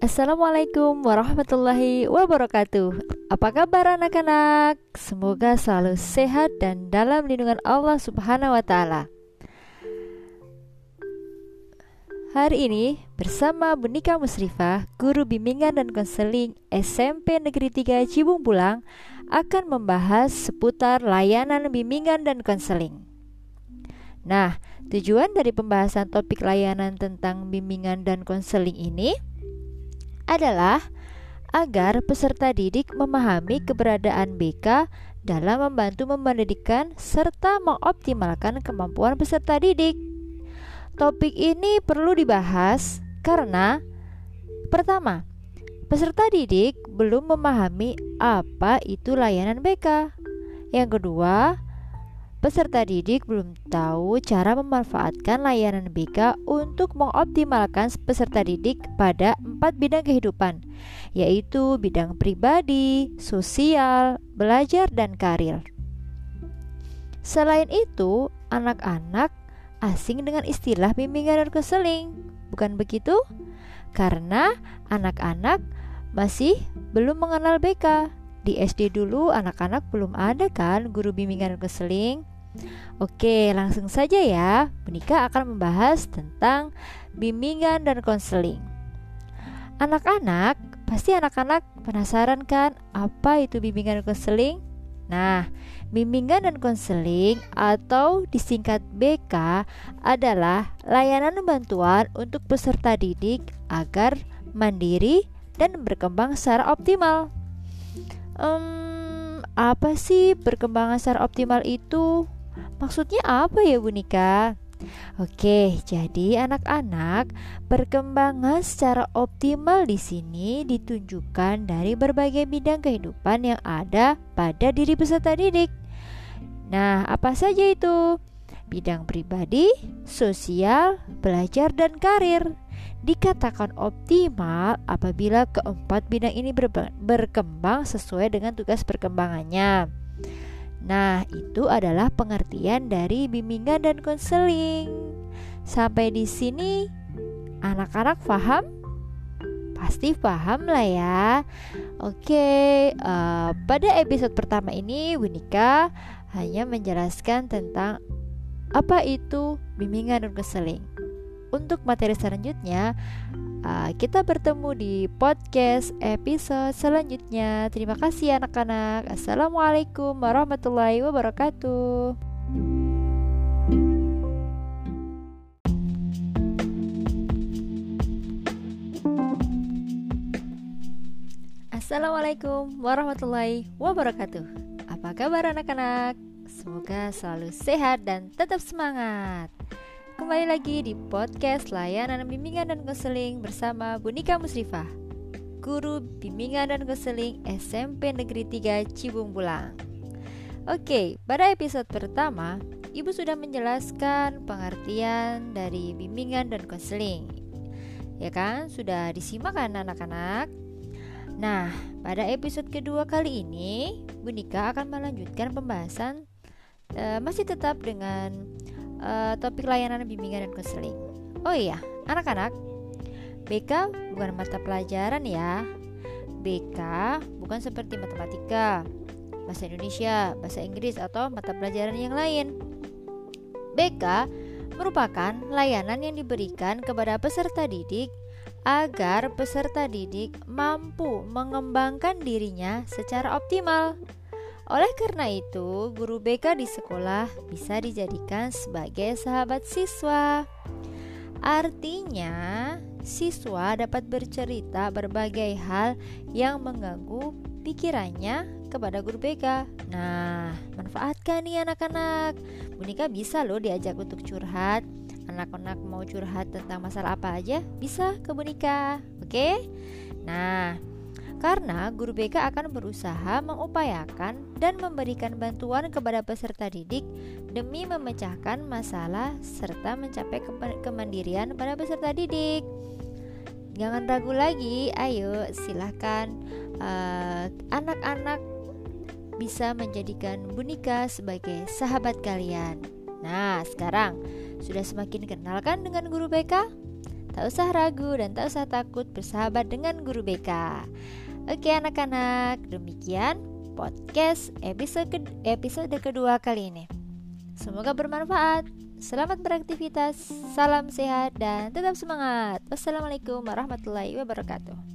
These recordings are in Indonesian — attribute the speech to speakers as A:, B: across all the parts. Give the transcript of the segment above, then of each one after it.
A: Assalamualaikum warahmatullahi wabarakatuh Apa kabar anak-anak? Semoga selalu sehat dan dalam lindungan Allah subhanahu wa ta'ala Hari ini bersama Bunika Musrifah, guru bimbingan dan konseling SMP Negeri 3 Cibung Pulang akan membahas seputar layanan bimbingan dan konseling. Nah, tujuan dari pembahasan topik layanan tentang bimbingan dan konseling ini adalah agar peserta didik memahami keberadaan BK dalam membantu mempendidikan serta mengoptimalkan kemampuan peserta didik. Topik ini perlu dibahas karena pertama, peserta didik belum memahami apa itu layanan BK. Yang kedua, Peserta didik belum tahu cara memanfaatkan layanan BK untuk mengoptimalkan peserta didik pada empat bidang kehidupan, yaitu bidang pribadi, sosial, belajar, dan karir. Selain itu, anak-anak asing dengan istilah bimbingan dan konseling, bukan begitu? Karena anak-anak masih belum mengenal BK. Di SD dulu anak-anak belum ada kan guru bimbingan dan konseling. Oke, langsung saja ya. Menika akan membahas tentang bimbingan dan konseling. Anak-anak, pasti anak-anak penasaran kan apa itu bimbingan dan konseling? Nah, bimbingan dan konseling atau disingkat BK adalah layanan bantuan untuk peserta didik agar mandiri dan berkembang secara optimal. Um, apa sih perkembangan secara optimal itu? Maksudnya apa ya Bu Nika? Oke, jadi anak-anak perkembangan secara optimal di sini ditunjukkan dari berbagai bidang kehidupan yang ada pada diri peserta didik. Nah, apa saja itu? Bidang pribadi, sosial, belajar, dan karir. Dikatakan optimal apabila keempat bidang ini berkembang sesuai dengan tugas perkembangannya. Nah, itu adalah pengertian dari bimbingan dan konseling. Sampai di sini anak-anak paham? Pasti paham lah ya. Oke, uh, pada episode pertama ini Winika hanya menjelaskan tentang apa itu bimbingan dan konseling. Untuk materi selanjutnya, uh, kita bertemu di podcast episode selanjutnya. Terima kasih anak-anak. Assalamualaikum warahmatullahi wabarakatuh. Assalamualaikum warahmatullahi wabarakatuh. Apa kabar anak-anak? Semoga selalu sehat dan tetap semangat. Kembali lagi di podcast layanan bimbingan dan konseling bersama Bunika Musrifah Guru bimbingan dan konseling SMP Negeri 3 Cibung Bulang Oke, pada episode pertama Ibu sudah menjelaskan pengertian dari bimbingan dan konseling. Ya kan, sudah disimak kan anak-anak? Nah, pada episode kedua kali ini Bunika akan melanjutkan pembahasan uh, Masih tetap dengan uh, topik layanan bimbingan dan konseling. Oh iya, anak-anak, BK bukan mata pelajaran ya. BK bukan seperti matematika, bahasa Indonesia, bahasa Inggris atau mata pelajaran yang lain. BK merupakan layanan yang diberikan kepada peserta didik agar peserta didik mampu mengembangkan dirinya secara optimal. Oleh karena itu, guru BK di sekolah bisa dijadikan sebagai sahabat siswa. Artinya, siswa dapat bercerita berbagai hal yang mengganggu pikirannya kepada guru BK. Nah, manfaatkan nih anak-anak. Bunika bisa loh diajak untuk curhat. Anak-anak mau curhat tentang masalah apa aja, bisa ke Bunika. Oke? Nah, karena guru BK akan berusaha mengupayakan dan memberikan bantuan kepada peserta didik demi memecahkan masalah serta mencapai kemandirian pada peserta didik. Jangan ragu lagi, ayo silahkan uh, anak-anak bisa menjadikan Bunika sebagai sahabat kalian. Nah, sekarang sudah semakin kenal kan dengan guru BK? Tak usah ragu dan tak usah takut bersahabat dengan guru BK. Oke anak-anak, demikian podcast episode episode kedua kali ini. Semoga bermanfaat. Selamat beraktivitas, salam sehat dan tetap semangat. Wassalamualaikum warahmatullahi wabarakatuh.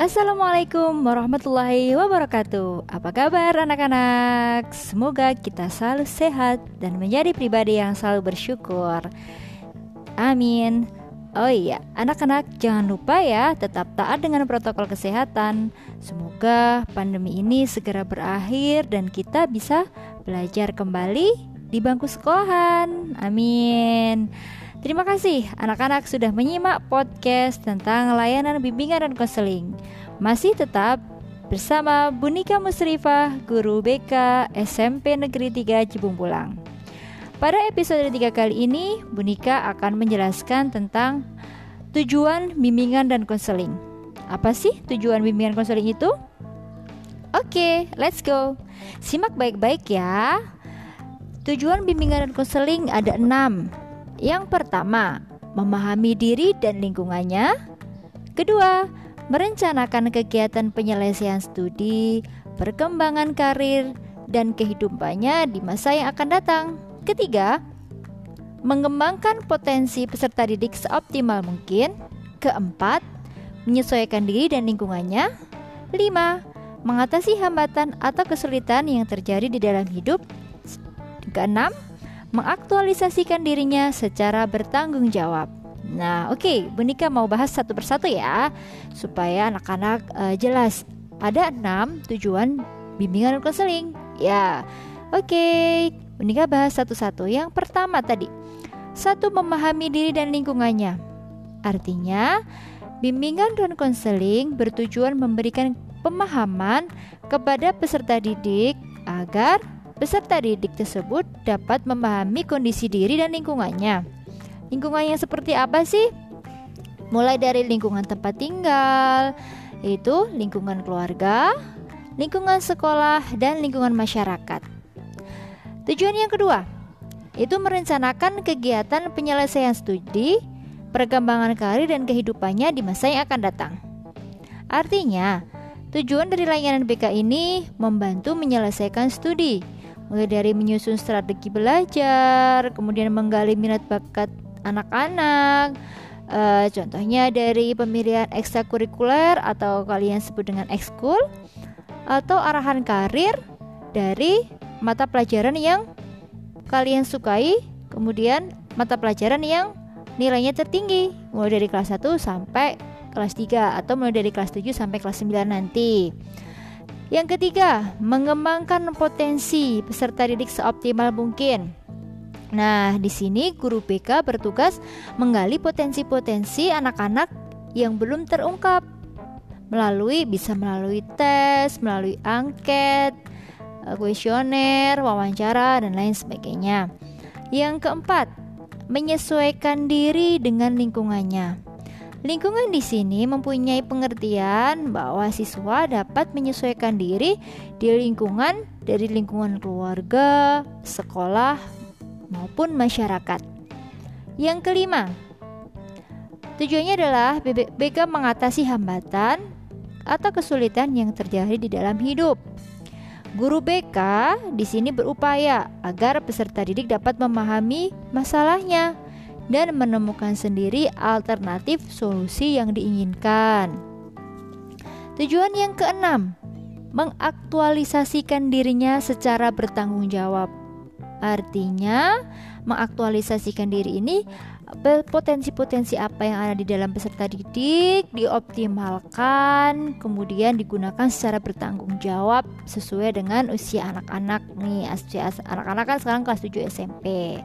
A: Assalamualaikum warahmatullahi wabarakatuh. Apa kabar anak-anak? Semoga kita selalu sehat dan menjadi pribadi yang selalu bersyukur. Amin. Oh iya, anak-anak jangan lupa ya tetap taat dengan protokol kesehatan. Semoga pandemi ini segera berakhir dan kita bisa belajar kembali di bangku sekolahan. Amin Terima kasih anak-anak sudah menyimak podcast tentang layanan bimbingan dan konseling. Masih tetap bersama Bunika Musrifah, guru BK SMP Negeri 3 Cibung Pulang. Pada episode 3 kali ini, Bunika akan menjelaskan tentang tujuan bimbingan dan konseling. Apa sih tujuan bimbingan konseling itu? Oke, let's go. Simak baik-baik ya. Tujuan bimbingan dan konseling ada enam yang pertama, memahami diri dan lingkungannya. Kedua, merencanakan kegiatan penyelesaian studi, perkembangan karir, dan kehidupannya di masa yang akan datang. Ketiga, mengembangkan potensi peserta didik seoptimal mungkin. Keempat, menyesuaikan diri dan lingkungannya. Lima, mengatasi hambatan atau kesulitan yang terjadi di dalam hidup. Keenam, mengaktualisasikan dirinya secara bertanggung jawab. Nah, oke, okay, Bunika mau bahas satu persatu ya, supaya anak-anak uh, jelas. Ada enam tujuan bimbingan dan konseling. Ya, oke, okay, Bunika bahas satu-satu. Yang pertama tadi, satu memahami diri dan lingkungannya. Artinya, bimbingan dan konseling bertujuan memberikan pemahaman kepada peserta didik agar Peserta didik tersebut dapat memahami kondisi diri dan lingkungannya. Lingkungan yang seperti apa sih? Mulai dari lingkungan tempat tinggal, yaitu lingkungan keluarga, lingkungan sekolah, dan lingkungan masyarakat. Tujuan yang kedua, itu merencanakan kegiatan penyelesaian studi, perkembangan karir dan kehidupannya di masa yang akan datang. Artinya, tujuan dari layanan BK ini membantu menyelesaikan studi, mulai dari menyusun strategi belajar, kemudian menggali minat bakat anak-anak. Uh, contohnya dari pemilihan ekstrakurikuler atau kalian sebut dengan ekskul atau arahan karir dari mata pelajaran yang kalian sukai, kemudian mata pelajaran yang nilainya tertinggi mulai dari kelas 1 sampai kelas 3 atau mulai dari kelas 7 sampai kelas 9 nanti. Yang ketiga, mengembangkan potensi peserta didik seoptimal mungkin. Nah, di sini guru BK bertugas menggali potensi-potensi anak-anak yang belum terungkap melalui bisa melalui tes, melalui angket, eh, kuesioner, wawancara dan lain sebagainya. Yang keempat, menyesuaikan diri dengan lingkungannya. Lingkungan di sini mempunyai pengertian bahwa siswa dapat menyesuaikan diri di lingkungan dari lingkungan keluarga, sekolah, maupun masyarakat. Yang kelima, tujuannya adalah BK mengatasi hambatan atau kesulitan yang terjadi di dalam hidup. Guru BK di sini berupaya agar peserta didik dapat memahami masalahnya dan menemukan sendiri alternatif solusi yang diinginkan. Tujuan yang keenam, mengaktualisasikan dirinya secara bertanggung jawab. Artinya, mengaktualisasikan diri ini potensi-potensi apa yang ada di dalam peserta didik dioptimalkan, kemudian digunakan secara bertanggung jawab sesuai dengan usia anak-anak nih. Anak-anak kan sekarang kelas 7 SMP.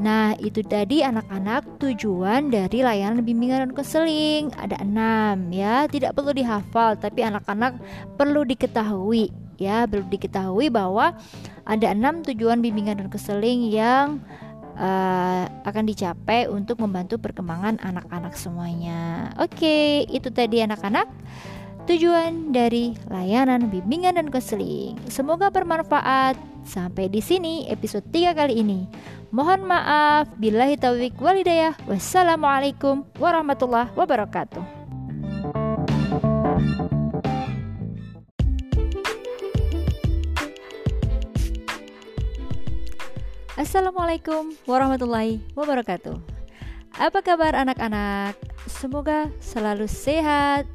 A: Nah, itu tadi anak-anak tujuan dari layanan bimbingan dan konseling. Ada enam ya, tidak perlu dihafal, tapi anak-anak perlu diketahui ya, perlu diketahui bahwa ada enam tujuan bimbingan dan konseling yang uh, akan dicapai untuk membantu perkembangan anak-anak semuanya. Oke, itu tadi anak-anak. Tujuan dari layanan bimbingan dan konseling. Semoga bermanfaat. Sampai di sini episode 3 kali ini. Mohon maaf bila hitawik walidayah. Wassalamualaikum warahmatullahi wabarakatuh. Assalamualaikum warahmatullahi wabarakatuh. Apa kabar anak-anak? Semoga selalu sehat,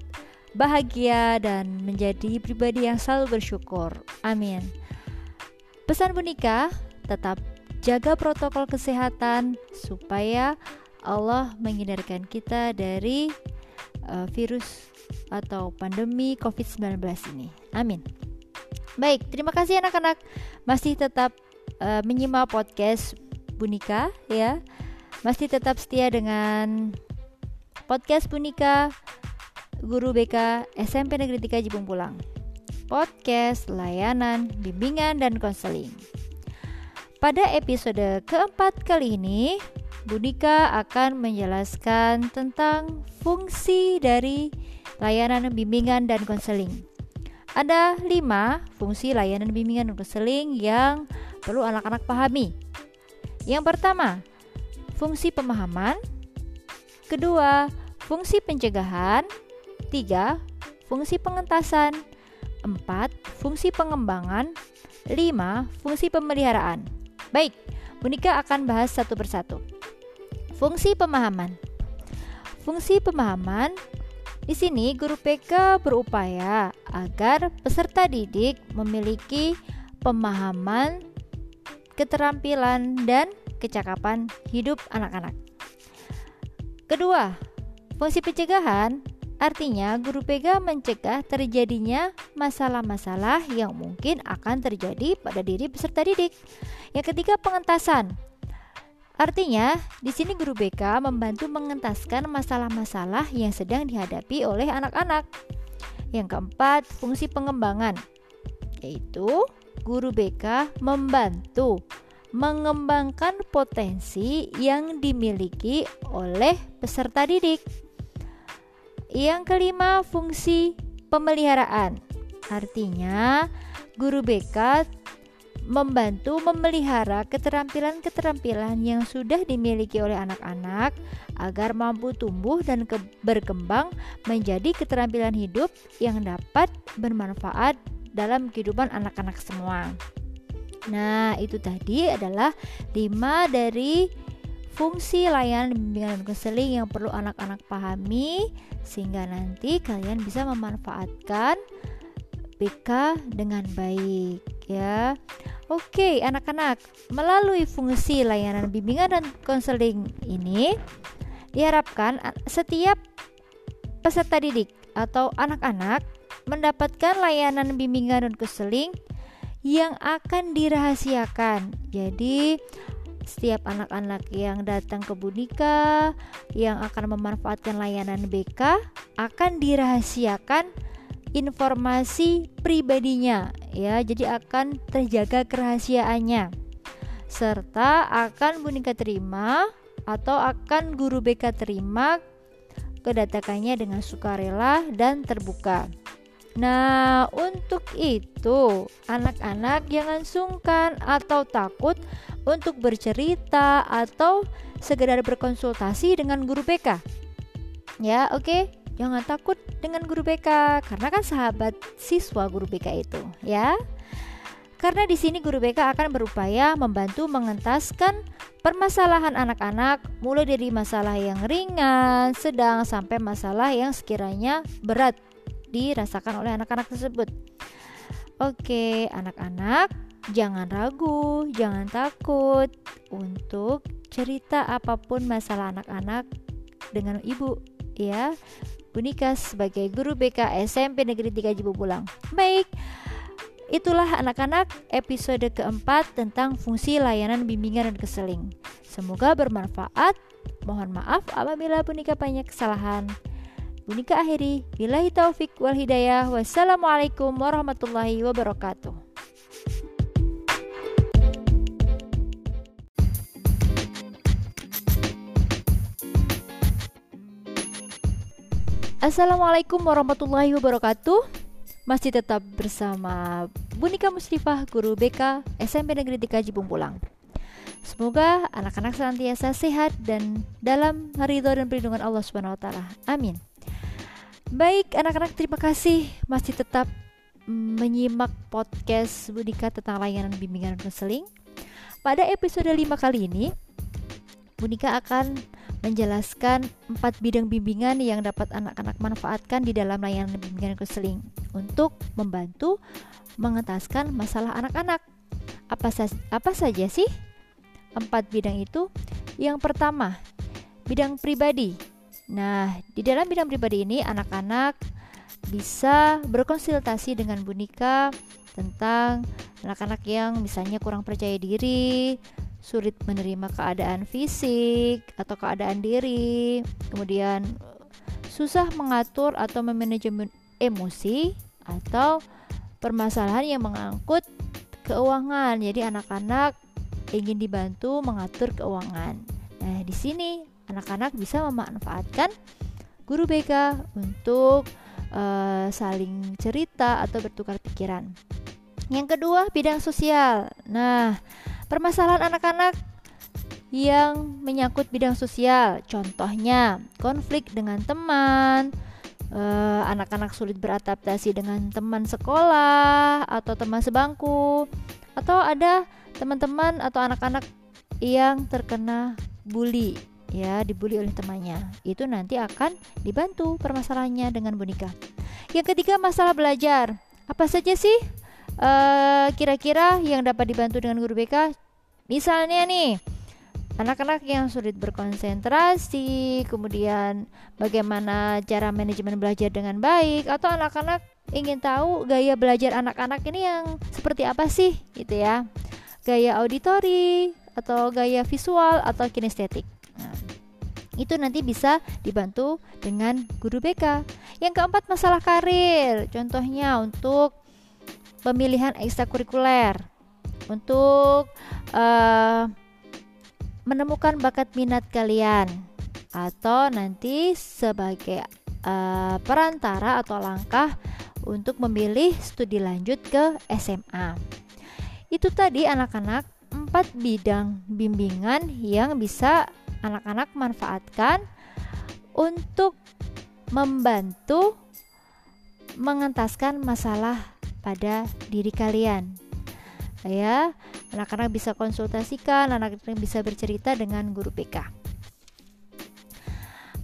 A: bahagia, dan menjadi pribadi yang selalu bersyukur. Amin. Pesan Bunika, tetap jaga protokol kesehatan supaya Allah menghindarkan kita dari uh, virus atau pandemi COVID-19 ini. Amin. Baik, terima kasih anak-anak masih tetap uh, menyimak podcast Bunika ya. Masih tetap setia dengan podcast Bunika Guru BK SMP Negeri 3 Jipung Pulang. Podcast, layanan, bimbingan, dan konseling. Pada episode keempat kali ini, Bunika akan menjelaskan tentang fungsi dari layanan bimbingan dan konseling. Ada lima fungsi layanan bimbingan dan konseling yang perlu anak-anak pahami. Yang pertama, fungsi pemahaman. Kedua, fungsi pencegahan. 3. Fungsi pengentasan 4. Fungsi pengembangan 5. Fungsi pemeliharaan Baik, Bunika akan bahas satu persatu Fungsi pemahaman Fungsi pemahaman di sini guru PK berupaya agar peserta didik memiliki pemahaman, keterampilan, dan kecakapan hidup anak-anak. Kedua, fungsi pencegahan Artinya, guru PK mencegah terjadinya masalah-masalah yang mungkin akan terjadi pada diri peserta didik. Yang ketiga, pengentasan. Artinya, di sini guru BK membantu mengentaskan masalah-masalah yang sedang dihadapi oleh anak-anak. Yang keempat, fungsi pengembangan, yaitu guru BK membantu mengembangkan potensi yang dimiliki oleh peserta didik. Yang kelima, fungsi pemeliharaan. Artinya, guru BK membantu memelihara keterampilan-keterampilan yang sudah dimiliki oleh anak-anak agar mampu tumbuh dan berkembang menjadi keterampilan hidup yang dapat bermanfaat dalam kehidupan anak-anak semua. Nah, itu tadi adalah lima dari fungsi layanan bimbingan dan konseling yang perlu anak-anak pahami sehingga nanti kalian bisa memanfaatkan BK dengan baik ya. Oke, anak-anak, melalui fungsi layanan bimbingan dan konseling ini diharapkan setiap peserta didik atau anak-anak mendapatkan layanan bimbingan dan konseling yang akan dirahasiakan. Jadi, setiap anak-anak yang datang ke Bunika yang akan memanfaatkan layanan BK akan dirahasiakan informasi pribadinya ya jadi akan terjaga kerahasiaannya serta akan Bunika terima atau akan guru BK terima kedatangannya dengan sukarela dan terbuka. Nah, untuk itu, anak-anak jangan sungkan atau takut untuk bercerita atau sekedar berkonsultasi dengan guru BK. Ya, oke. Okay? Jangan takut dengan guru BK karena kan sahabat siswa guru BK itu, ya. Karena di sini guru BK akan berupaya membantu mengentaskan permasalahan anak-anak mulai dari masalah yang ringan, sedang sampai masalah yang sekiranya berat dirasakan oleh anak-anak tersebut. Oke, anak-anak, jangan ragu, jangan takut untuk cerita apa pun masalah anak-anak dengan ibu ya. Bunika sebagai guru BK SMP Negeri 3 Pulang. Baik, itulah anak-anak episode keempat tentang fungsi layanan bimbingan dan keseling. Semoga bermanfaat. Mohon maaf apabila Bunika banyak kesalahan. Bunika akhiri. Bilahi taufik wal hidayah. Wassalamualaikum warahmatullahi wabarakatuh. Assalamualaikum warahmatullahi wabarakatuh. Masih tetap bersama Bunika Musrifah, guru BK SMP Negeri 3 Jibung Pulang. Semoga anak-anak senantiasa sehat dan dalam ridho dan perlindungan Allah Subhanahu wa taala. Amin. Baik, anak-anak terima kasih masih tetap menyimak podcast Bunika tentang layanan bimbingan konseling. Pada episode 5 kali ini, Bunika akan menjelaskan empat bidang bimbingan yang dapat anak-anak manfaatkan di dalam layanan bimbingan konseling untuk membantu mengentaskan masalah anak-anak. Apa, sa apa saja sih empat bidang itu? Yang pertama, bidang pribadi. Nah, di dalam bidang pribadi ini anak-anak bisa berkonsultasi dengan Bunika tentang anak-anak yang misalnya kurang percaya diri, sulit menerima keadaan fisik atau keadaan diri, kemudian susah mengatur atau memanajemen emosi atau permasalahan yang mengangkut keuangan. Jadi anak-anak ingin dibantu mengatur keuangan. Nah, di sini anak-anak bisa memanfaatkan guru BK untuk uh, saling cerita atau bertukar pikiran. Yang kedua, bidang sosial. Nah, Permasalahan anak-anak yang menyangkut bidang sosial, contohnya konflik dengan teman, eh, anak-anak sulit beradaptasi dengan teman sekolah atau teman sebangku, atau ada teman-teman atau anak-anak yang terkena bully ya dibully oleh temannya. Itu nanti akan dibantu permasalahannya dengan boneka yang ketiga masalah belajar. Apa saja sih Eh, kira-kira uh, yang dapat dibantu dengan guru BK misalnya nih anak-anak yang sulit berkonsentrasi kemudian bagaimana cara manajemen belajar dengan baik atau anak-anak ingin tahu gaya belajar anak-anak ini yang seperti apa sih gitu ya. Gaya auditori atau gaya visual atau kinestetik itu nanti bisa dibantu dengan guru BK yang keempat masalah karir. Contohnya untuk pemilihan ekstrakurikuler. Untuk uh, menemukan bakat minat kalian. Atau nanti sebagai uh, perantara atau langkah untuk memilih studi lanjut ke SMA. Itu tadi anak-anak empat bidang bimbingan yang bisa anak-anak manfaatkan untuk membantu mengentaskan masalah pada diri kalian. Ya, anak-anak bisa konsultasikan, anak-anak bisa bercerita dengan guru PK.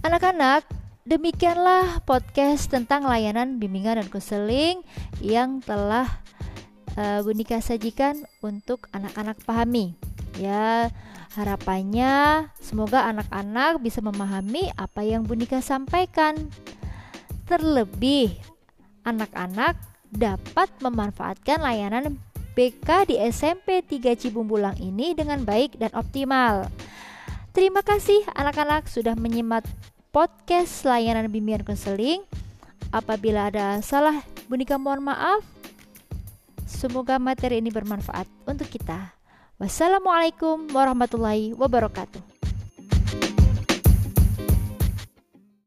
A: Anak-anak, demikianlah podcast tentang layanan bimbingan dan konseling yang telah uh, Bunika sajikan untuk anak-anak pahami. Ya, harapannya semoga anak-anak bisa memahami apa yang Bunika sampaikan. Terlebih anak-anak dapat memanfaatkan layanan BK di SMP 3 Cibumbulang ini dengan baik dan optimal. Terima kasih anak-anak sudah menyimak podcast layanan bimbingan konseling. Apabila ada salah, Bunika mohon maaf. Semoga materi ini bermanfaat untuk kita. Wassalamualaikum warahmatullahi wabarakatuh.